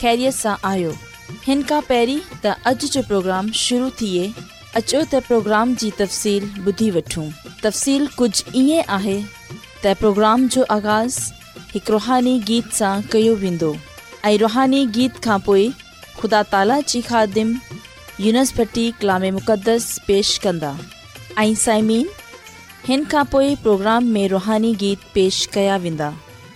ख़ैरियत सां आयो हिन खां पहिरीं त अॼु जो प्रोग्राम शुरू थिए अचो त प्रोग्राम जी तफ़सील ॿुधी वठूं तफ़सील कुझु ईअं پروگرام जो आगाज़ हिकु रुहानी गीत सां कयो वेंदो रुहानी गीत खां पोइ ख़ुदा ताला जी ख़ादिम यूनिस्बटी कलाम मुक़दस पेश कंदा प्रोग्राम में रुहानी गीत पेश कया वेंदा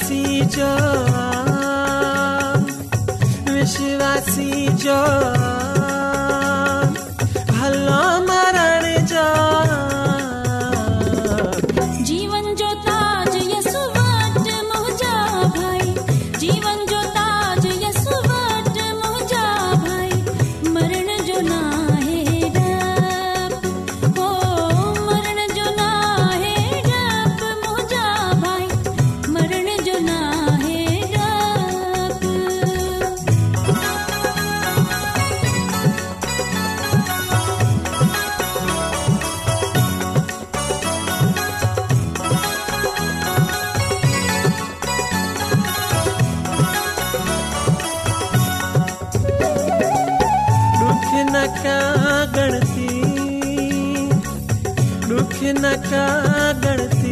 चवाी जो गण सी ॾुख न का गणती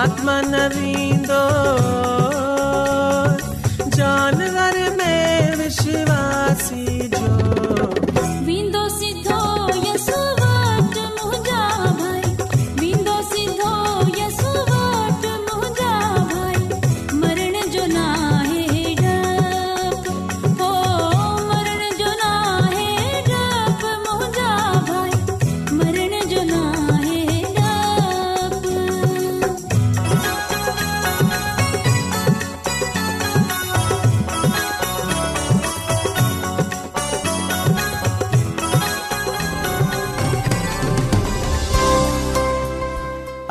आत्म न जानवर में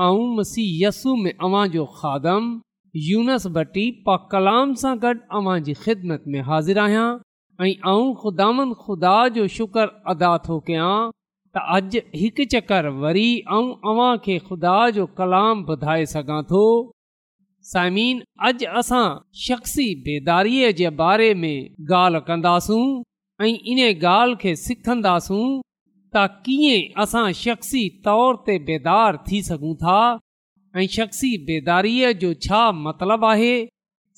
ऐं मसीह यस्सू में अवां जो खादम यूनस यूनसबटी पा कलाम सां गॾु अवां ख़िदमत में हाज़िर आहियां ऐं ख़ुदान ख़ुदा जो शुक्र अदा थो कयां त अॼु हिकु चकर वरी अव्हां खे ख़ुदा जो कलाम ॿुधाए सघां थो साइमीन अॼु असां शख़्सी बेदारीअ जे बारे में ॻाल्हि कंदासूं ऐं इन ॻाल्हि खे सिखंदासूं त कीअं असां शख़्सी तौर ते बेदार थी सघूं था ऐं शख़्सी बेदारी जो छा मतिलबु आहे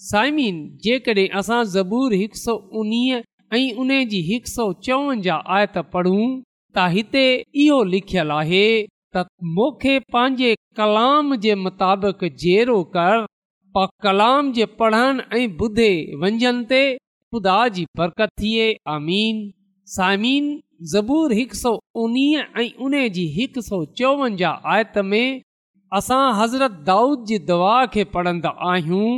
सायमीन जेकॾहिं असां ज़बूर हिकु सौ उणिवीह ऐं उन जी हिकु सौ चोवंजाहु आयत पढ़ूं त हिते इहो लिखियलु आहे त मूंखे पंहिंजे कलाम जे मुताबिक़ जेरो कर कलाम जे पढ़नि ऐं ॿुधे वंजनि ते ख़ुदा जी बरकत थिए आमीन साइमीन ज़बूर हिकु सौ उणिवीह ऐं उन जी हिकु सौ चोवंजाहु आयत में असां हज़रत दाऊद जी दवा खे पढ़ंदा आहियूं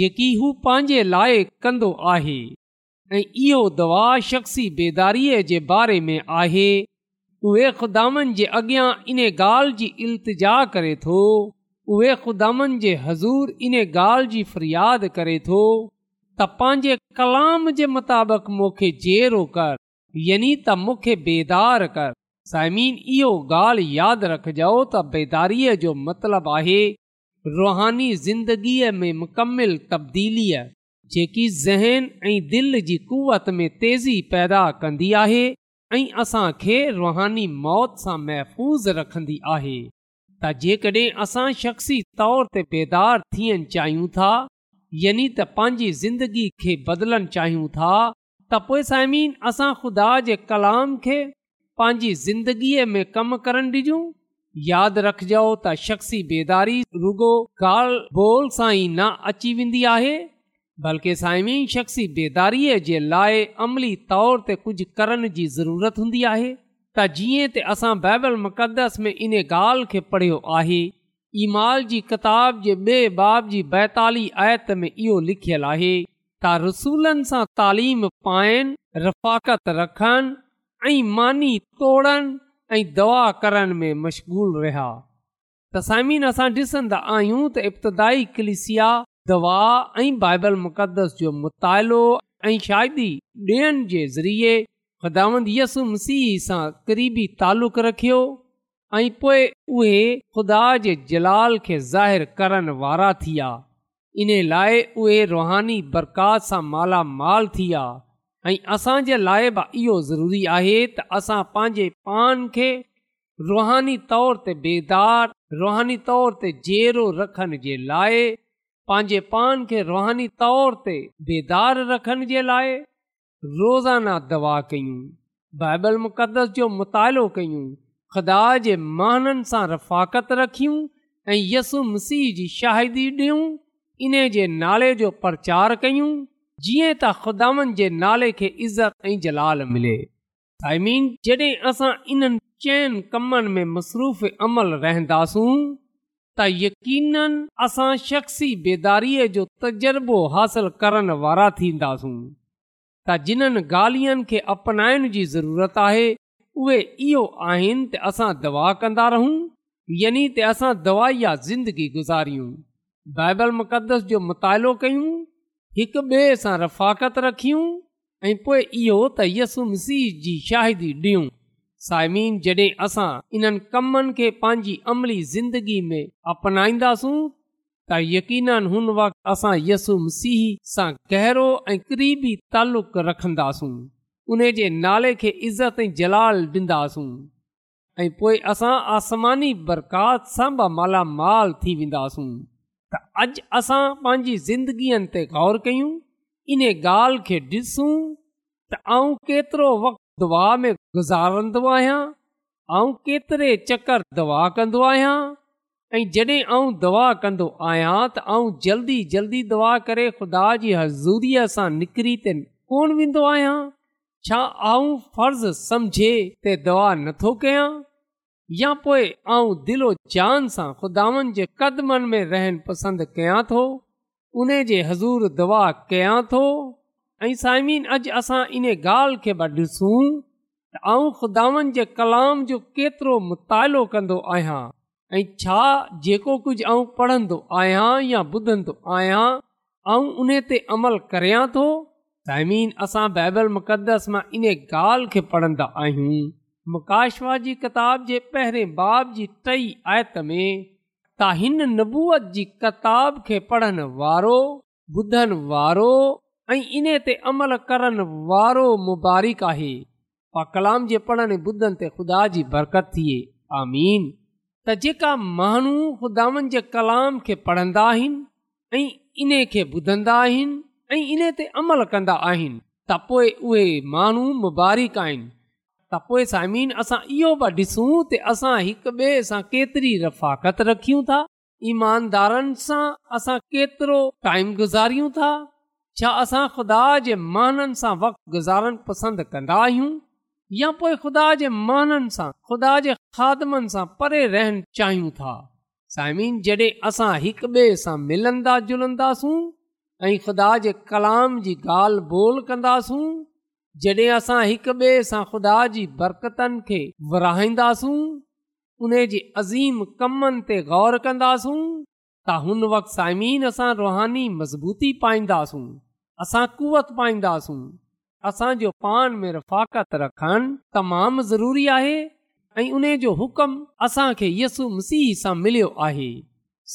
जेकी हू पंहिंजे लाइ कंदो आहे ऐं इहो दवा शख़्सी बेदारी जे बारे में आहे उहे ख़ुदानि जे अॻियां इन ॻाल्हि जी इल्तिजा करे थो उहे ख़ुदानि जे हज़ूर इन ॻाल्हि जी फ़रियाद करे थो त पंहिंजे कलाम जे मुताबिक़ मूंखे जेरो कर यी त मूंखे बेदार कर साइमीन इहो ॻाल्हि यादि रखजो त बेदारीअ जो मतिलबु आहे रुहानी ज़िंदगीअ में मुकमिल तब्दीलीअ जेकी ज़हन ऐं दिलि जी कुवत में तेज़ी पैदा कंदी आहे ऐं असांखे रुहानी मौत सां महफ़ूज़ रखंदी आहे त जेकॾहिं असां शख़्सी तौर ते बेदार थियणु चाहियूं था यानी त पंहिंजी ज़िंदगी खे बदिलणु चाहियूं था त पोइ सायमिन असां ख़ुदा जे कलाम खे पंहिंजी ज़िंदगीअ में कमु करणु ॾिजूं यादि रखजो त शख़्सी बेदारी रुगो ॻाल्हि ॿोल सां ई न अची वेंदी आहे बल्कि साइमिन शख़्सी बेदारी जे लाइ अमली तौर ते कुझु करण जी ज़रूरत हूंदी आहे त जीअं त असां बाइबल मुक़दस में इन ॻाल्हि खे पढ़ियो आहे ईमाल जी किताब जे बे॒ बाब जी बैताली आयत में इहो लिखियलु आहे त रसूलनि सां तालीम पाइनि रफ़ाक़त रखनि ऐं मानी तोड़नि ऐं दवा करण में मशग़ूल रहिया तसामीन असां ॾिसंदा आहियूं त इब्तदाई क्लिसिया दवा ऐं बाइबल मुक़दस जो मुतालो ऐं शादी ॾियण जे ज़रिए यसु मसीह सां क़रीबी तालुक़ु रखियो ऐं पोइ उहे ख़ुदा जे जलाल खे ज़ाहिरु करण वारा थी इन लाइ उहे रूहानी बरकात सां मालामाल थी आहे ऐं असांजे लाइ बि इहो ज़रूरी आहे त असां पंहिंजे पान खे रुहानी तौर ते बेदार रुहानी तौर ते ज़ेरो रखण जे लाइ पंहिंजे पान खे रुहानी तौर ते बेदार रखण जे लाइ रोज़ाना दवा कयूं बाइबल मुक़दस जो मुतालो कयूं ख़ुदा जे मानन सां रफ़ाकत रखियूं ऐं यसु मसीह जी शाहिदी ॾियूं इन जे नाले जो प्रचार कयूं जीअं त ख़ुदानि जे नाले खे इज़त ऐं जलाल मिले साइमीन जॾहिं असां इन्हनि चइनि कमनि में मसरूफ़ अमल रहंदासूं त यकीननि असां शख्सी बेदारीअ जो तजुर्बो हासिल करण वारा थींदासूं त जिन्हनि गालियनि खे अपनाइण जी ज़रूरत आहे उहे इहो आहिनि त असां दवा कंदा रहूं यानी त असां दवाई या ज़िंदगी गुज़ारियूं बाइबल मुक़दस जो मुतालो कयूं हिक ॿिए सां रफ़ाकत रखियूं ऐं पोइ इहो त यसुम सीह जी शाहिदी ॾियूं साइमीन जॾहिं असां इन्हनि कमनि खे पंहिंजी अमली ज़िंदगी में अपनाईंदासूं त यकीन हुन वक़्ति असां यसु मसीह सां गहरो ऐं क़रीबी तालुक़ रखंदासूं उन जे नाले खे इज़त ऐं जलाल ॾींदासूं ऐं पोइ असां आसमानी बरकास सां मालामाल थी वेंदासूं त अॼु असां पंहिंजी ज़िंदगीअ ते ग़ौर कयूं इन ॻाल्हि खे ॾिसूं त आउं केतिरो वक़्तु दवा में गुज़ारंदो आहियां ऐं केतिरे चकर दवा कंदो आहियां ऐं जॾहिं आउं दवा कंदो आहियां त आउं जल्दी जल्दी दवा करे ख़ुदा जी हज़ूरीअ सां निकिरी त कोन वेंदो आहियां छा आऊं फर्ज़ु सम्झे त दवा नथो कयां या पोइ दिलो जान सां खुदावन जे क़दमनि में रहनि पसंदि कयां थो उन जे हज़ूर दवा कयां थो ऐं साइमीन अॼु असां इन ॻाल्हि खे ॾिसूं त ऐं ख़ुदावन जे कलाम जो केतिरो मुतालो कंदो आहियां ऐं छा जेको कुझु पढ़ंदो आहियां या ॿुधंदो आहियां ऐं उन ते अमल करियां थो सायमीन असां बाइबल मुक़दस मां इन ॻाल्हि खे पढ़ंदो आहियूं मुकाशवा जी किताब जे पहिरें बाब जी टई आयत में त हिन नबूअत जी किताब खे पढ़ण वारो ॿुधण वारो ऐं इन ते अमल وارو वारो मुबारिक आहे कलाम जे पढ़ण ॿुधनि ते ख़ुदा जी बरकत थिए आमीन त जेका माण्हू ख़ुदानि जे कलाम खे पढ़ंदा आहिनि ऐं इन खे ॿुधंदा आहिनि ऐं इन ते अमल कंदा आहिनि त पोइ उहे माण्हू आहिनि त पोइ सायमन असां इहो बि ॾिसूं त असां हिक ॿिए सां केतिरी रफ़ाकत रखियूं था ईमानदारनि सां असां केतिरो टाइम गुज़ारियूं था छा असां ख़ुदा जे माननि सां वक़्तु गुज़ारणु पसंदि कंदा आहियूं या पोइ ख़ुदा जे माननि सां ख़ुदा जे ख़ादमनि सां परे रहणु चाहियूं था साइमीन जॾहिं असां हिक ॿिए सां मिलंदा जुलंदासूं ऐं ख़ुदा जे कलाम जी ॻाल्हि ॿोल कंदासूं जॾहिं असां हिकु ॿिए सां ख़ुदा जी बरक़तनि खे विराईंदासूं उन जे अज़ीम कमनि ते ग़ौर कंदासूं त हुन वक़्तु साइमीन असां रुहानी मज़बूती पाईंदासूं असां कुवत पाईंदासूं असांजो पान में रफ़ाकत रखणु तमामु ज़रूरी आहे ऐं जो हुकम असांखे यसुम सीह सां मिलियो आहे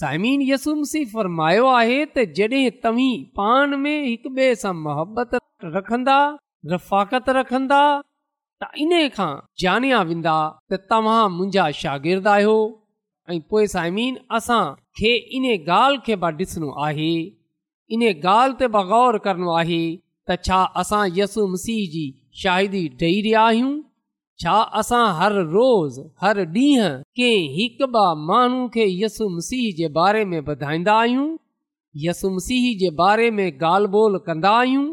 साइमीन यसुम सीह फ़रमायो आहे त जॾहिं तव्हीं पाण में हिक ॿिए सां मुहबत रखंदा रफ़ाकत रखंदा त इन खां जानिया वेंदा त तव्हां मुंहिंजा शागिर्द आहियो ऐं पोइ साइमीन असां खे इन ॻाल्हि खे बि ॾिसणो आहे इन ॻाल्हि ते बि ग़ौर करणो आहे त छा असां यसु मसीह जी शाहिदी ॾेई रहिया आहियूं छा असां हर रोज़ हर ॾींहुं कंहिं हिकु ॿ माण्हू खे यसु मसीह जे बारे में ॿुधाईंदा आहियूं यसु मसीह जे बारे में ॻाल्हि ॿोल कंदा आहियूं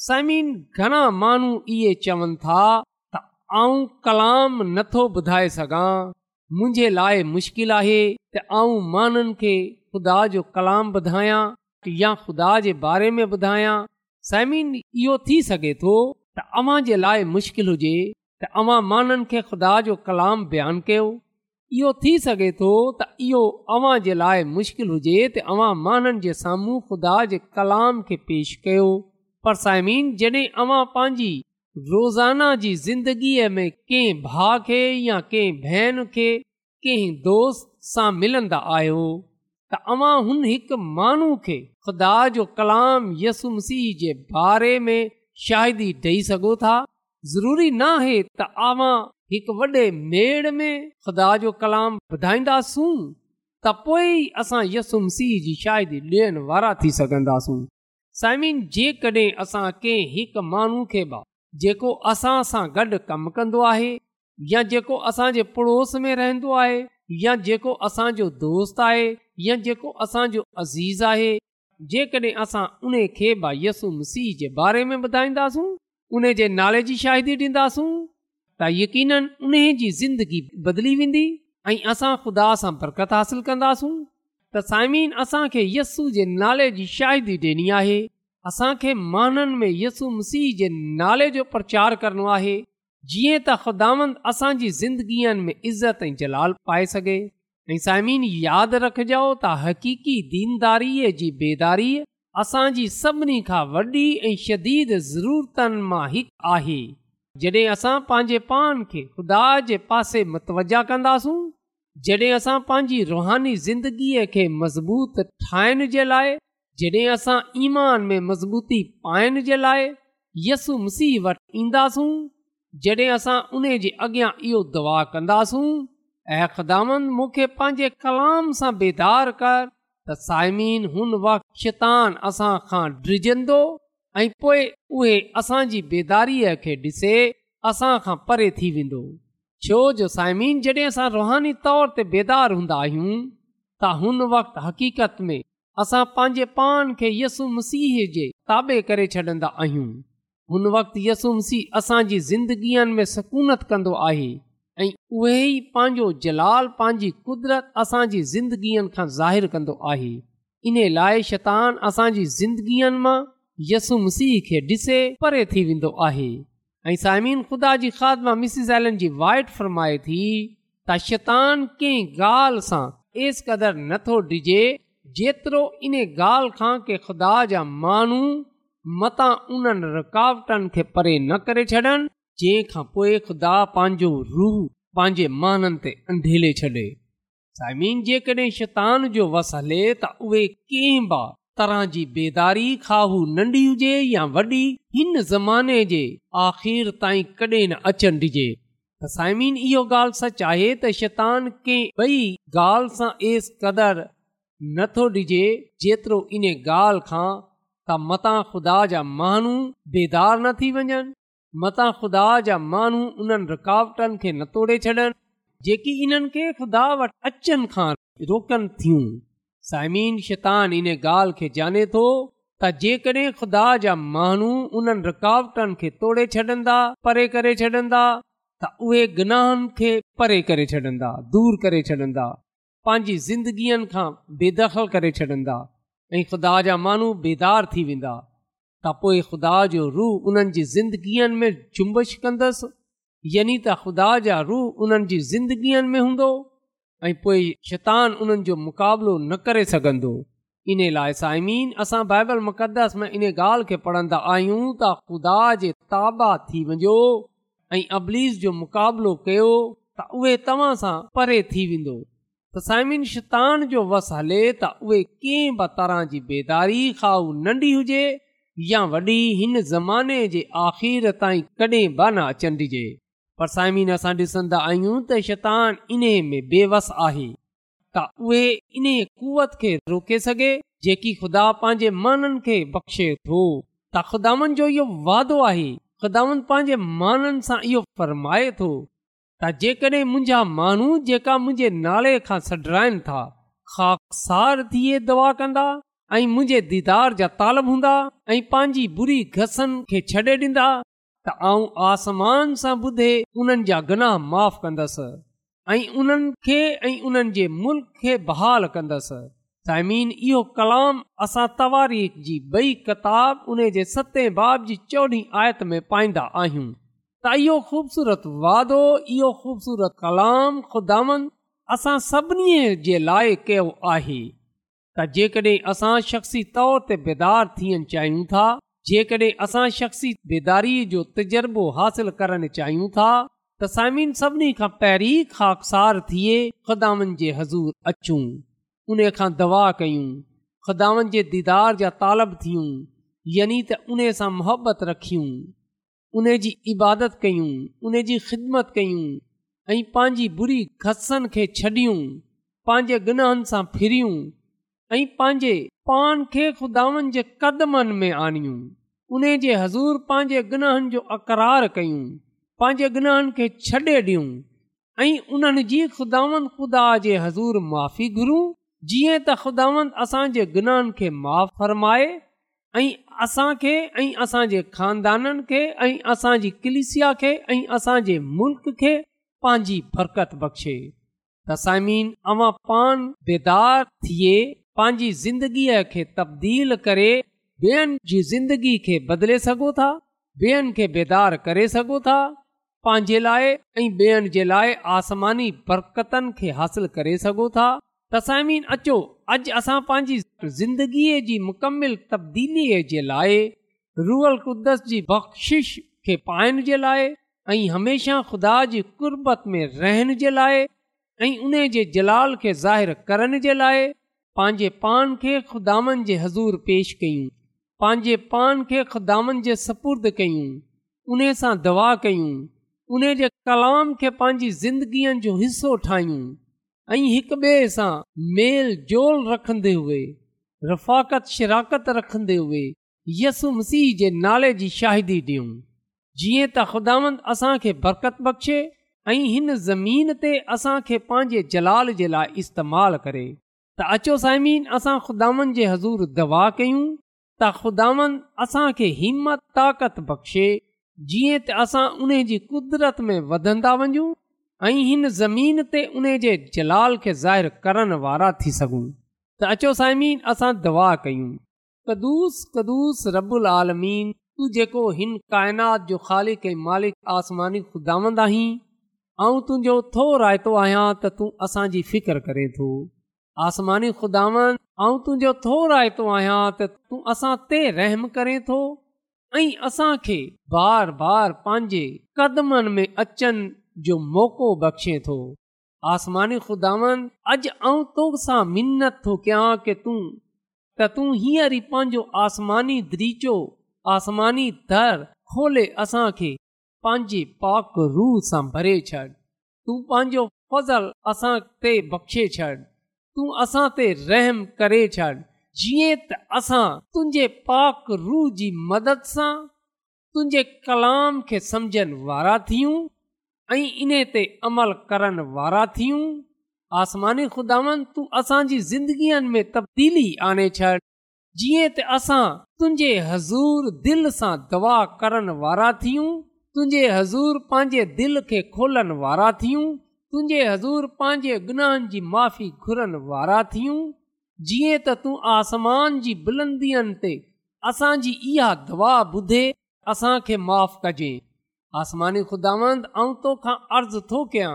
समीन घणा माण्हू इहे चवनि था त आऊं कलाम नथो ॿुधाए सघां मुंहिंजे लाइ मुश्किल आहे त आऊं माननि खे खुदा जो कलाम ॿुधायां या ख़ुदा जे बारे में ॿुधायां समीन इहो थी सघे थो त अवां जे लाइ मुश्किल हुजे त अवां माननि खे खुदा जो कलाम बयानु कयो इहो थी सघे थो त इहो अवां जे लाइ मुश्किल हुजे त अवां माननि जे साम्हूं ख़ुदा जे कलाम खे पेश कयो पर साइमीन जॾहिं अवां पंहिंजी रोज़ाना जी ज़िंदगीअ में कंहिं भाउ खे या कंहिं भेन खे कंहिं दोस्त सां मिलंदा आहियो त अवां हुन हिकु माण्हू खे ख़ुदा जो कलाम यसुम सिह जे बारे में शाहिदी ॾेई सघो था ज़रूरी न आहे त अव्हां हिकु वॾे मेड़ में ख़ुदा जो कलाम ॿुधाईंदासूं त पोइ असां यसुम सीह जी शाहिदी ॾियण वारा थी सघंदासूं साइमिन जेकॾहिं असां कंहिं हिकु माण्हू खे जेको असां सां गॾु कमु कंदो आहे या जेको असांजे पड़ोस में रहंदो आहे या जेको असांजो दोस्त आहे या जेको असांजो अज़ीज़ आहे जेकॾहिं असां उन खे यसु मसीह जे बारे में ॿुधाईंदासूं उन जे नाले जी शाहिदी ॾींदासूं त यकीन उन जी ज़िंदगी बदिली वेंदी ऐं असां ख़ुदा सां बरक़त हासिलु कंदासूं त साइमीन असांखे यस्सू जे नाले जी शाइदी ॾियणी आहे असांखे माननि में यस्सु मसीह जे नाले जो प्रचार करणो आहे जीअं त ख़ुदावंद असांजी ज़िंदगीअ में इज़त ऐं जलाल पाए सघे ऐं साइमीन यादि रखिजो त हक़ीक़ी दीनदारीअ जी बेदारी असांजी सभिनी खां वॾी ऐं शदीद ज़रूरतनि मां हिकु आहे जॾहिं असां पंहिंजे पान खे ख़ुदा जे पासे मतवजा कंदासूं जॾहिं असां पंहिंजी रुहानी ज़िंदगीअ खे मज़बूत ठाहिण जे लाइ जॾहिं असां ईमान में मज़बूती पाइण जे लाइ यसु मसीह वटि ईंदासूं जॾहिं असां उन जे अॻियां इहो दुआ कंदासूं ऐं ख़दामनि मूंखे पंहिंजे कलाम सां बेदार कर त साइमीन हुन वाख शितान असां खां ड्रिजंदो ऐं पोइ उहे असांजी बेदारीअ खे ॾिसे असां खां परे थी वेंदो छो जो साइमीन जॾहिं असां रुहानी तौर ते बेदार हूंदा आहियूं त हुन वक़्तु हक़ीक़त में असां पंहिंजे पान खे यसु मसीह जे ताबे करे छॾंदा आहियूं हुन वक़्तु यसु मसीह असांजी ज़िंदगीअ में सकूनत कंदो आहे ऐं उहे ई पंहिंजो जलाल पंहिंजी कुदरत असांजी ज़िंदगीअ खां ज़ाहिरु कंदो आहे इन लाइ शैतान असांजी ज़िंदगीअनि मां यसु मसीह खे ॾिसे परे थी वेंदो आहे ऐं सायमिन ख़ुदा फरमाए थी त शैतान कंहिं ॻाल्हि सां एस क़दुरु नथो ॾिजे जेतिरो इन ॻाल्हि खां के ख़ुदा जा माण्हू मता उन्हनि रुकावटनि खे परे न करे छॾनि जंहिंखां पोइ ख़ुदा पंहिंजो रूह पंहिंजे माननि ते अंधेले छॾे साइमिन जेकॾहिं शैतान जो वस हले त उहे कंहिं बि तरह जी बेदारी खाहू नंढी हुजे या वॾी हिन ज़माने जे आखिर ताईं कॾहिं न अचनि ॾिजे त साइमीन इहो ॻाल्हि सच आहे त शैतान कंहिं ॿई ॻाल्हि सां एस क़दुरु नथो ॾिजे जेतिरो इन ॻाल्हि खां त मता ख़ुदा जा माण्हू बेदार न थी वञनि ख़ुदा जा माण्हू उन्हनि रुकावटनि खे न तोड़े छॾनि जेकी इन्हनि खे खुदा वटि अचनि खां रोकनि साइमीन शैतान इन ॻाल्हि खे जाने थो त जेकॾहिं ख़ुदा जा माण्हू उन्हनि रुकावटनि खे तोड़े छॾंदा परे करे छॾंदा त उहे गनाहनि खे परे करे छॾंदा दूरि करे छॾंदा पंहिंजी ज़िंदगीअनि खां बेदख़ल करे छॾंदा ऐं ख़ुदा जा माण्हू बेदार थी वेंदा त पोइ ख़ुदा जो रूह उन्हनि जी में चुंबश कंदसि यानी त ख़ुदा जा रूह उन्हनि जी ज़िंदगीअ में हूंदो ऐं पोइ शैतान उन्हनि जो मुक़ाबिलो न करे सघंदो इन लाइ सायमीन असां बाइबल मुक़दस में इन ॻाल्हि खे पढ़ंदा आहियूं त ख़ुदा जे ताबा थी वञो ऐं अबलीस जो मुक़ाबिलो कयो त उहे तव्हां सां परे थी वेंदो त शैतान जो वस हले त उहे कंहिं बि तरह जी बेदारी खाउ नंढी हुजे या वॾी हिन ज़माने जे आख़िर ताईं कॾहिं बि न पर साइमिन असां ॾिसंदा आहियूं त शैतान इन्हे में बेवस आहे त उहे इन कुवत खे रोके सघे जेकी ख़ुदा पंहिंजे माननि खे बख़्शे थो त ख़ुदानि जो इहो वाइदो आहे ख़ुदान पंहिंजे माननि सां इहो फरमाए थो त जेकड॒हिं मुंहिंजा माण्हू जेका मुंहिंजे नाले खां सॾराइनि था ख़ासि दवा कंदा ऐं मुंहिंजे दीदार जा तालब हूंदा ऐं पंहिंजी बुरी घसनि खे छॾे ॾींदा त आऊं आसमान सां ॿुधे उन्हनि जा गनाह माफ़ु कंदसि ऐं उन्हनि खे ऐं उन्हनि जे मुल्क़ खे बहाल कंदसि साइमीन इहो कलाम असां तवारीख़ जी ॿई किताब उन जे सते बाब जी चोॾहीं आयत में पाईंदा आहियूं त इहो ख़ूबसूरत वादो इहो ख़ूबसूरत कलाम ख़ुदा असां सभिनी जे लाइ कयो आहे त जेकॾहिं असां शख्सी तौर ते बेदार थियणु चाहियूं था जेकॾहिं असां शख्सी बेदारी जो तजुर्बो हासिल करणु चाहियूं था त साइमिन सभिनी खां पहिरीं हाकसार थिए खुदानि जे हज़ूर अचूं उन खां दवा कयूं ख़ुदानि जे दीदार जा तालब थियूं यानी त उन सां मुहबत रखियूं उन जी इबादत कयूं उन जी ख़िदमत कयूं ऐं पंहिंजी बुरी घसनि खे छॾियूं पंहिंजे गनाहनि सां फिरियूं ऐं पंहिंजे पाण खे खुदावनि जे कदमनि में आणियूं उन जे हज़ूर पंहिंजे गुनाहनि जो अकरार कयूं पंहिंजे गनाहनि खे छॾे ॾियूं ऐं उन्हनि जी ख़ुदावंद ख़ुदा जे हज़ूर माफ़ी घुरूं जीअं त ख़ुदावंद असांजे गुनाहनि खे माफ़ फ़रमाए ऐं असांखे ऐं असांजे खानदाननि खे ऐं असांजी कलिसिया खे ऐं असांजे मुल्क़ खे पंहिंजी बरकत बख़्शे तसामीन अवां पान बेदार थिए पंहिंजी ज़िंदगीअ खे तब्दील करे ॿियनि जी ज़िंदगी खे बदिले सघो था ॿियनि खे बेदार करे सघो था पंहिंजे लाइ ऐं ॿियनि जे लाइ आसमानी बरक़तनि खे हासिलु करे सघो था तसाइमीन अचो अॼु असां पंहिंजी ज़िंदगीअ जी मुकमिल तब्दीलीअ जे लाइ रुअल क़ुद्दस जी बख़्शिश खे पाइण जे लाइ ऐं हमेशह ख़ुदा जी कुर्बत में रहण जे लाइ ऐं उन जे जलाल खे ज़ाहिर करण जे लाइ पंहिंजे पान खे ख़ुदानि जे हज़ूर पेश कयूं पंहिंजे पान खे ख़ुदानि जे सपुर्द कयूं उन सां दवा कयूं उन जे कलाम खे पंहिंजी ज़िंदगीअ जो हिसो ठाहियूं ऐं हिक ॿिए सां मेल जोल रखंदे हुए रफ़ाकत शिराकत रखंदे हुए यसु मसीह जे नाले जी शाहिदी ॾियूं जीअं त ख़ुदानि असांखे बरकत बख़्शे ऐं हिन ज़मीन ते असांखे पंहिंजे जलाल जे लाइ इस्तेमालु करे त अचो साइमीन असां ख़ुदानि जे हज़ूर दवा कयूं त ख़ुदांद असांखे हिमत ताक़त बख़्शे जीअं त असां उन जी कुदरत में वधंदा वञूं ऐं हिन ज़मीन ते उन जे जलाल खे ज़ाहिर करण वारा थी सघूं त अचो सायमीन असां दवा कयूं कदुस कदुूस रबुल आलमीन तूं जेको हिन काइनात जो ख़ालिक ऐं मालिक आसमानी ख़ुदांद आहीं ऐं तुंहिंजो थो रायतो आहियां त तूं असांजी फिकर करे थो आसमानी खुदावंत ऐं तुंहिंजो थो रायतो आहियां त तूं असां ते रहम करे थो ऐं असांखे बार बार पंहिंजे कदमनि में अचनि जो मौक़ो बख़्शे थो आसमानी खुदावंत अॼु ऐं तोसां मिनत थो कयां की तूं त तूं हींअर ई पंहिंजो आसमानी द्रीचो आसमानी दर खोले असांखे पंहिंजे पाक रूह सां भरे छॾ तूं पंहिंजो फज़ल असां ते बख़्शे छॾ तूं असां ते रहम करे छॾ जीअं त असां तुंहिंजे पाक रूह जी मदद सां तुंहिंजे कलाम खे समुझनि वारा थियूं ऐं इन ते अमल करण वारा थियूं आसमानी खुदावन तूं असांजी ज़िंदगीअ में तब्दीली आणे छॾ जीअं त असां तुंहिंजे हज़ूर दिलि सां दवा करण वारा थियूं तुंहिंजे हज़ूर पंहिंजे दिलि खे खोलण वारा थियूं तुंहिंजे हज़ूर पंहिंजे गुनाहनि जी माफ़ी घुरनि वारा थियूं जीअं त तूं आसमान जी बुलंदीअ ते असांजी इहा दुआ ॿुधे असांखे माफ़ु कजे आसमानी ख़ुदावंद तोखां अर्ज़ु थो कयां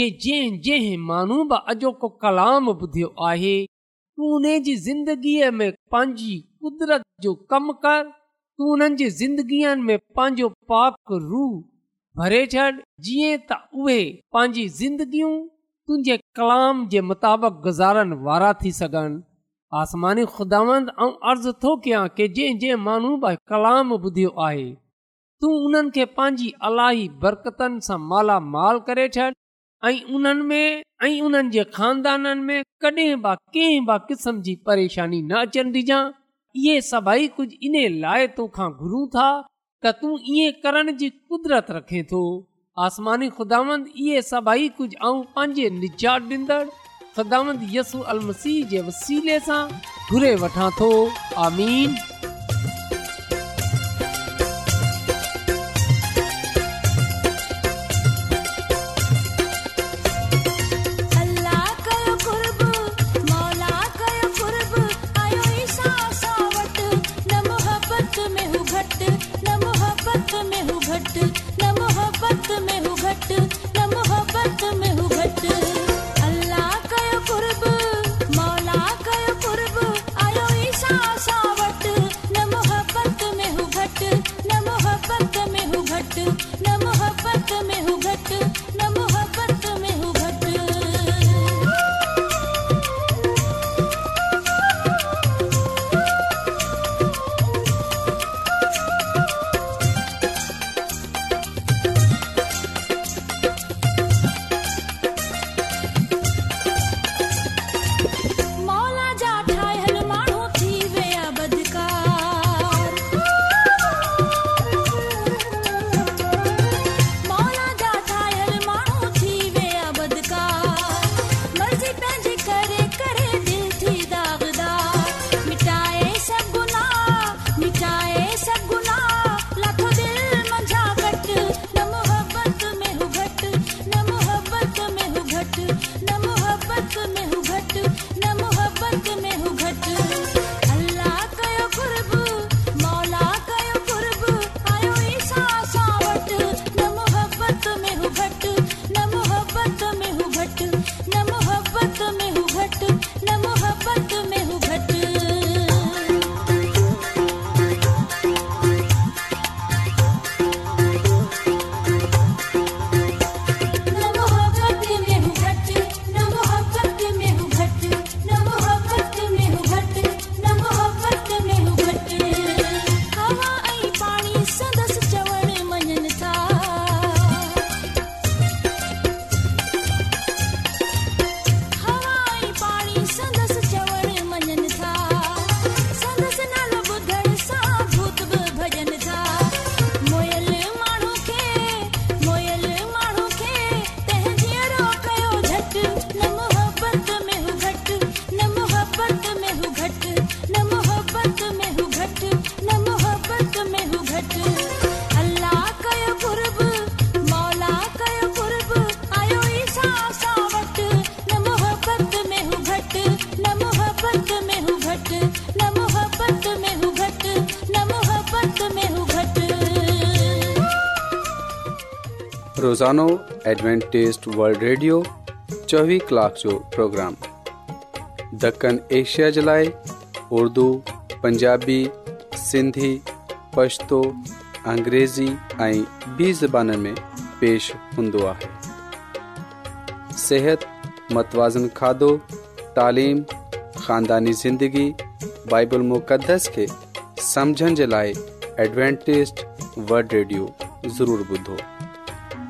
की जंहिं जंहिं माण्हू बि अॼोको कलाम ॿुधियो आहे तूं उन जी ज़िंदगीअ में पंहिंजी कुदरत जो कमु कर तूं उन्हनि जे ज़िंदगीअ में पंहिंजो पाक रू भरे छॾ जीअं त उहे पंहिंजी ज़िंदगियूं तुंहिंजे कलाम जे मुताबिक़ गुज़ारण वारा थी सघनि आसमानी खुदावंद अर्ज़ु थो कयां की जंहिं जंहिं माण्हू कलाम ॿुधियो आहे तूं उन्हनि खे पंहिंजी अलाई बरकतनि सां मालामाल करे छॾ ऐं उन्हनि में ऐं उन्हनि जे खानदाननि में कॾहिं बि कंहिं बि किस्म जी परेशानी न अचनि ॾिजां इहे सभई कुझु इन लाइ तोखा घुरूं था त तूं ईअं करण जी कुदरत रखे थो आसमानी ख़ुदांदीअ सभी कुझु ऐं पंहिंजे निचा ॾींदड़ ख़ुदांदसू अलह जे वसीले सां घुरे वठां थो आमीन انو ایڈوانٹسٹ ورلڈ ریڈیو 24 گھنٹے جو پروگرام دکن ایشیا جلائے اردو پنجابی سندھی پشتو انګریزی ائی بی زبانن میں پیش ہندوا ہے۔ صحت، متوازن کھادو، تعلیم، خاندانی زندگی، بائبل مقدس کے سمجھن جلائے ایڈوانٹسٹ ورلڈ ریڈیو ضرور بدھو۔